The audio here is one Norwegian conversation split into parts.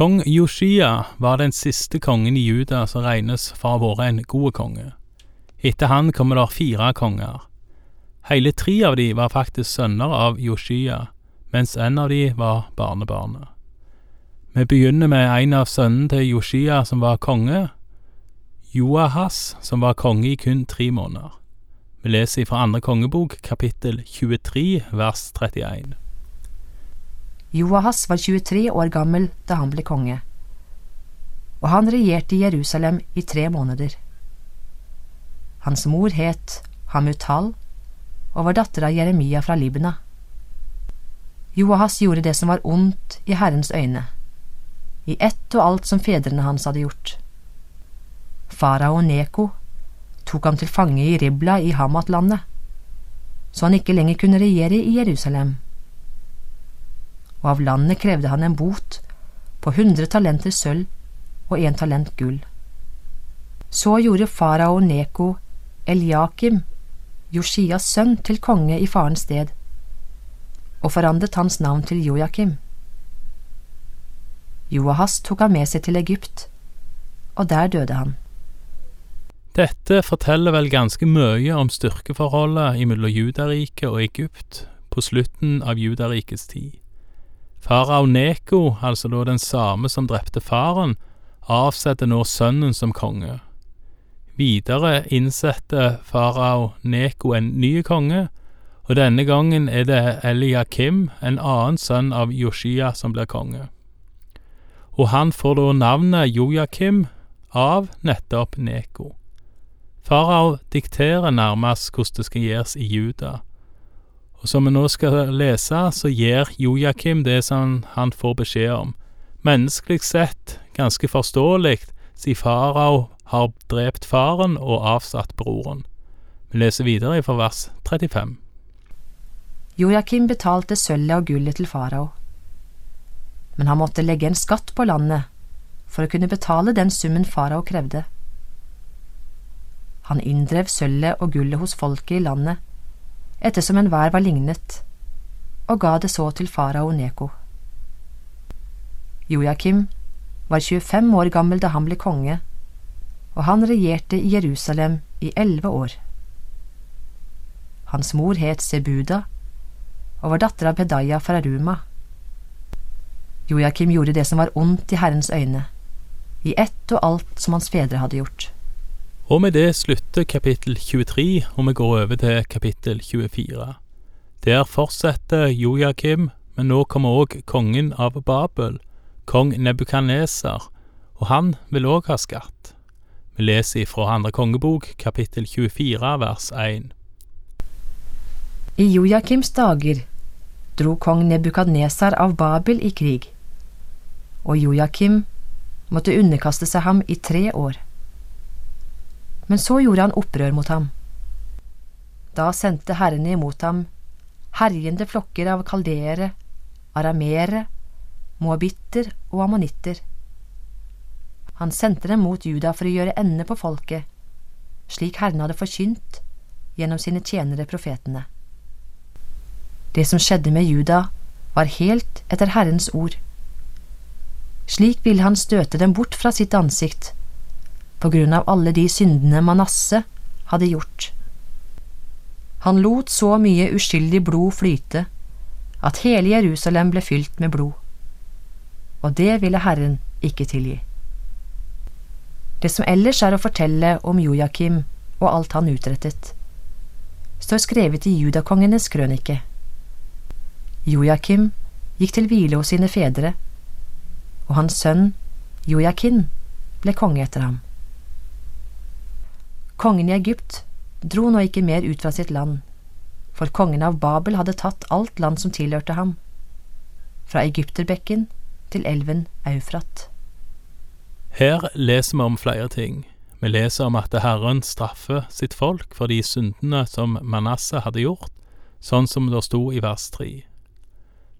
Kong Yoshia var den siste kongen i Juda som regnes for å ha vært en god konge. Etter han kommer det fire konger. Hele tre av de var faktisk sønner av Yoshia, mens en av de var barnebarnet. Vi begynner med en av sønnene til Yoshia som var konge, Joahas, som var konge i kun tre måneder. Vi leser fra andre kongebok, kapittel 23, vers 31. Joahas var 23 år gammel da han ble konge, og han regjerte i Jerusalem i tre måneder. Hans mor het Hamutal og var datter av Jeremia fra Libna. Joahas gjorde det som var ondt i Herrens øyne, i ett og alt som fedrene hans hadde gjort. Farao Neko tok ham til fange i Ribla i Hamat-landet, så han ikke lenger kunne regjere i Jerusalem og av landet krevde han en bot på hundre talenter sølv og en talent gull. Så gjorde farao Neko Eliakim, Josias sønn, til konge i farens sted, og forandret hans navn til Joakim. Joahas tok han med seg til Egypt, og der døde han. Dette forteller vel ganske mye om styrkeforholdet mellom Judariket og Egypt på slutten av Judarikets tid. Farao Neko, altså da den samme som drepte faren, avsetter nå sønnen som konge. Videre innsetter farao Neko en ny konge, og denne gangen er det Eliakim, en annen sønn av Yoshia, som blir konge. Og han får da navnet Jojakim av nettopp Neko. Farao dikterer nærmest hvordan det skal gjøres i Juda, og som vi nå skal lese, så gir Jojakim det som han får beskjed om. Menneskelig sett ganske forståelig, siden farao har drept faren og avsatt broren. Vi leser videre fra vers 35. Jojakim betalte sølvet og gullet til farao, men han måtte legge en skatt på landet for å kunne betale den summen farao krevde. Han inndrev sølvet og gullet hos folket i landet ettersom enhver var lignet, og ga det så til farao Neko. Joakim var 25 år gammel da han ble konge, og han regjerte i Jerusalem i elleve år. Hans mor het Sebuda og var datter av Pedaya fra Ruma. Joakim gjorde det som var ondt i Herrens øyne, i ett og alt som hans fedre hadde gjort. Og med det slutter kapittel 23, og vi går over til kapittel 24. Der fortsetter Jojakim, men nå kommer òg kongen av Babel, kong Nebukaneser, og han vil òg ha skatt. Vi leser fra andre kongebok, kapittel 24, vers 1. I Jojakims dager dro kong Nebukadnesar av Babel i krig, og Jojakim måtte underkaste seg ham i tre år men så gjorde han opprør mot ham. Da sendte herrene imot ham herjende flokker av kaldeere, arameere, moabitter og ammonitter. Han sendte dem mot Juda for å gjøre ende på folket, slik Herren hadde forkynt gjennom sine tjenere profetene. Det som skjedde med Juda, var helt etter Herrens ord. Slik ville han støte dem bort fra sitt ansikt på grunn av alle de syndene Manasse hadde gjort. Han lot så mye uskyldig blod flyte at hele Jerusalem ble fylt med blod, og det ville Herren ikke tilgi. Det som ellers er å fortelle om Jojakim og alt han utrettet, står skrevet i judakongenes krønike. Jojakim gikk til hvile hos sine fedre, og hans sønn Jojakin ble konge etter ham. Kongen i Egypt dro nå ikke mer ut fra sitt land, for kongen av Babel hadde tatt alt land som tilhørte ham, fra Egypterbekken til elven Eufrat. Her leser vi om flere ting. Vi leser om at Herren straffer sitt folk for de syndene som Manasseh hadde gjort, sånn som det sto i vers 3.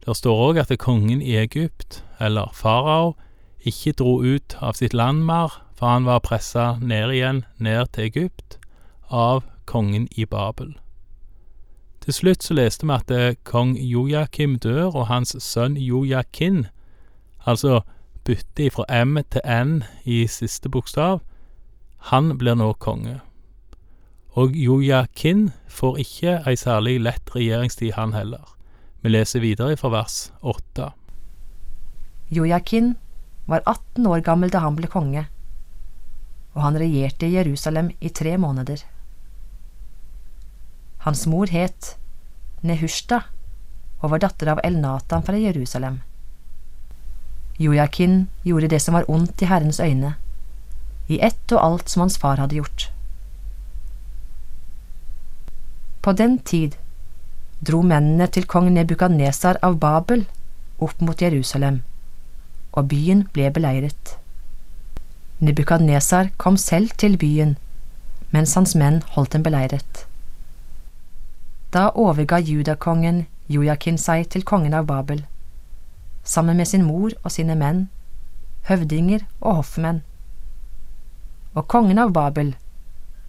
Det står òg at kongen i Egypt, eller farao, ikke dro ut av sitt land mer for han var pressa ned igjen, ned til Egypt, av kongen i Babel. Til slutt så leste vi at kong Jojakim dør, og hans sønn Jojakin, altså bytte fra M til N i siste bokstav, han blir nå konge. Og Jojakin får ikke ei særlig lett regjeringstid, han heller. Vi leser videre fra vers åtte. Jojakin var 18 år gammel da han ble konge, og han regjerte i Jerusalem i tre måneder. Hans mor het Nehushta og var datter av Elnatan fra Jerusalem. Jojakin gjorde det som var ondt i Herrens øyne, i ett og alt som hans far hadde gjort. På den tid dro mennene til kong Nebukadnesar av Babel opp mot Jerusalem, og byen ble beleiret. Nebukadnesar kom selv til byen, mens hans menn holdt den beleiret. Da overga judakongen Jojakin seg til kongen av Babel, sammen med sin mor og sine menn, høvdinger og hoffmenn. Og kongen av Babel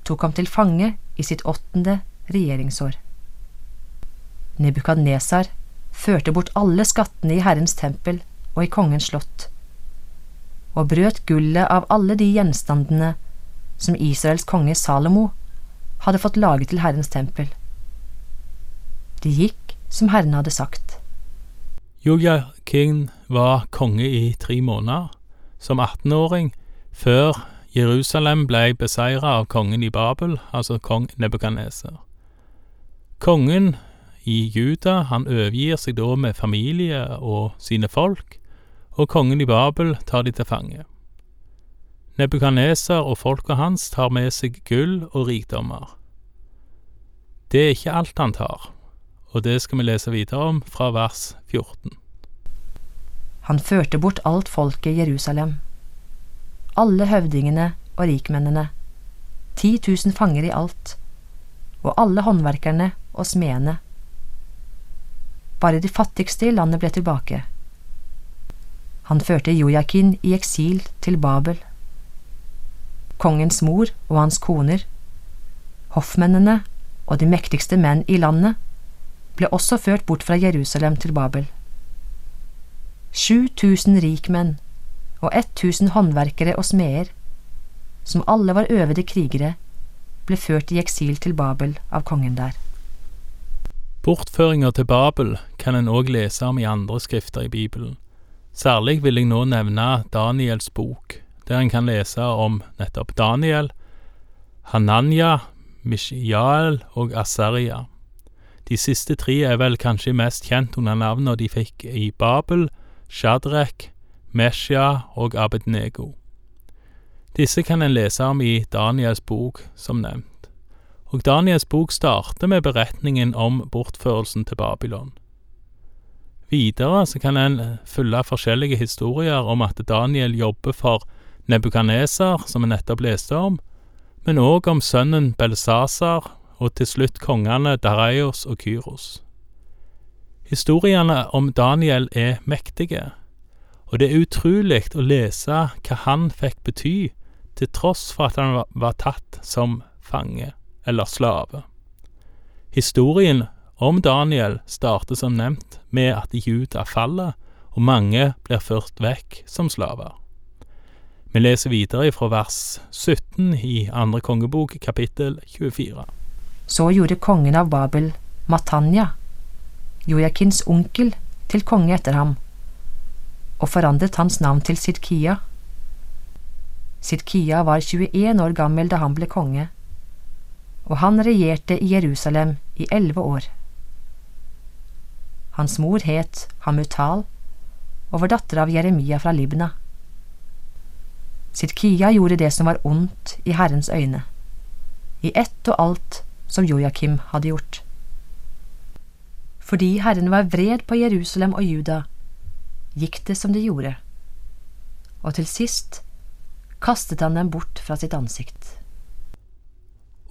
tok ham til fange i sitt åttende regjeringsår. Nebukadnesar førte bort alle skattene i Herrens tempel og i kongens slott, og brøt gullet av alle de gjenstandene som Israels konge Salomo hadde fått laget til Herrens tempel. De gikk som Herren hadde sagt. Jojakin var konge i tre måneder, som 18-åring, før Jerusalem ble beseira av kongen i Babel, altså kong Nebukadneser. Kongen i Juda han overgir seg da med familie og sine folk, og kongen i Babel tar de til fange. Nebukaneser og folka hans tar med seg gull og rikdommer. Det er ikke alt han tar, og det skal vi lese videre om fra vers 14. Han førte bort alt folket i Jerusalem, alle høvdingene og rikmennene, ti tusen fanger i alt, og alle håndverkerne og smedene. Bare de fattigste i landet ble tilbake. Han førte Jojakin i eksil til Babel. Kongens mor og hans koner, hoffmennene og de mektigste menn i landet ble også ført bort fra Jerusalem til Babel. 7000 rikmenn og 1000 håndverkere og smeder, som alle var øvede krigere, ble ført i eksil til Babel av kongen der. Bortføringer til Babel kan en òg lese om i andre skrifter i Bibelen. Særlig vil jeg nå nevne Daniels bok, der en kan lese om nettopp Daniel, Hananya, Mishael og Asaria. De siste tre er vel kanskje mest kjent under navnene de fikk i Babel, Shadrach, Meshia og Abednego. Disse kan en lese om i Daniels bok, som nevnt. Og Daniels bok starter med beretningen om bortførelsen til Babylon. Videre så kan en følge forskjellige historier om at Daniel jobber for Nebukadneser, som vi nettopp leste om, men òg om sønnen Belsasar og til slutt kongene Dareios og Kyros. Historiene om Daniel er mektige, og det er utrolig å lese hva han fikk bety, til tross for at han var tatt som fange eller slave. Historien om Daniel starter som nevnt med at Juda faller, og mange blir ført vekk som slaver. Vi leser videre fra vers 17 i andre kongebok, kapittel 24. Så gjorde kongen av Babel, Matanya, Jojakins onkel, til konge etter ham, og forandret hans navn til Sidkia. Sidkia var 21 år gammel da han ble konge, og han regjerte i Jerusalem i elleve år. Hans mor het Hamutal og var datter av Jeremia fra Libna. Sidkia gjorde det som var ondt i Herrens øyne, i ett og alt som Jojakim hadde gjort. Fordi Herren var vred på Jerusalem og Juda, gikk det som det gjorde, og til sist kastet han dem bort fra sitt ansikt.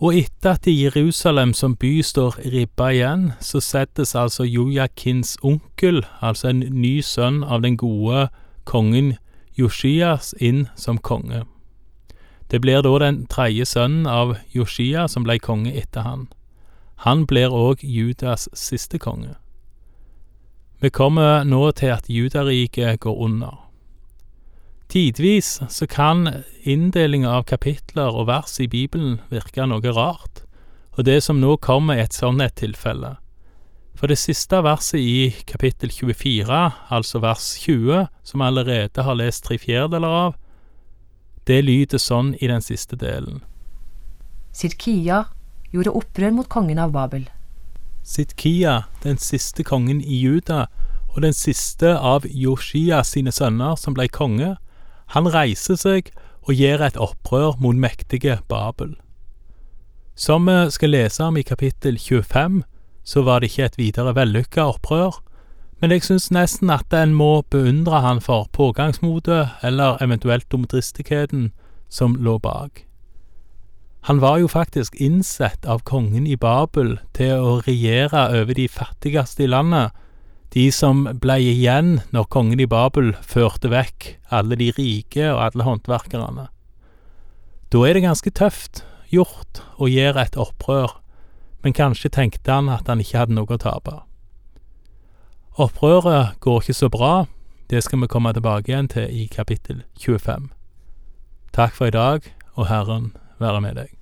Og etter at Jerusalem som by står ribba igjen, så settes altså Jojakins onkel, altså en ny sønn av den gode kongen Joshias, inn som konge. Det blir da den tredje sønnen av Joshia som ble konge etter han. Han blir òg Judas siste konge. Vi kommer nå til at Judariket går under. Tidvis så kan inndelinga av kapitler og vers i Bibelen virke noe rart, og det som nå kommer er et sånn et tilfelle. For det siste verset i kapittel 24, altså vers 20, som vi allerede har lest tre fjerdedeler av, det lyder sånn i den siste delen. Sirkia gjorde opprør mot kongen av Babel. Sitkia, den siste kongen i Juda, og den siste av Joshia sine sønner som ble konge, han reiser seg og gjør et opprør mot mektige Babel. Som vi skal lese om i kapittel 25, så var det ikke et videre vellykka opprør, men jeg syns nesten at en må beundre han for pågangsmotet, eller eventuelt dumdristigheten, som lå bak. Han var jo faktisk innsett av kongen i Babel til å regjere over de fattigste i landet, de som ble igjen når kongen i Babel førte vekk alle de rike og alle håndverkerne. Da er det ganske tøft gjort å gjøre et opprør, men kanskje tenkte han at han ikke hadde noe å tape. Opprøret går ikke så bra, det skal vi komme tilbake igjen til i kapittel 25. Takk for i dag, og Herren være med deg.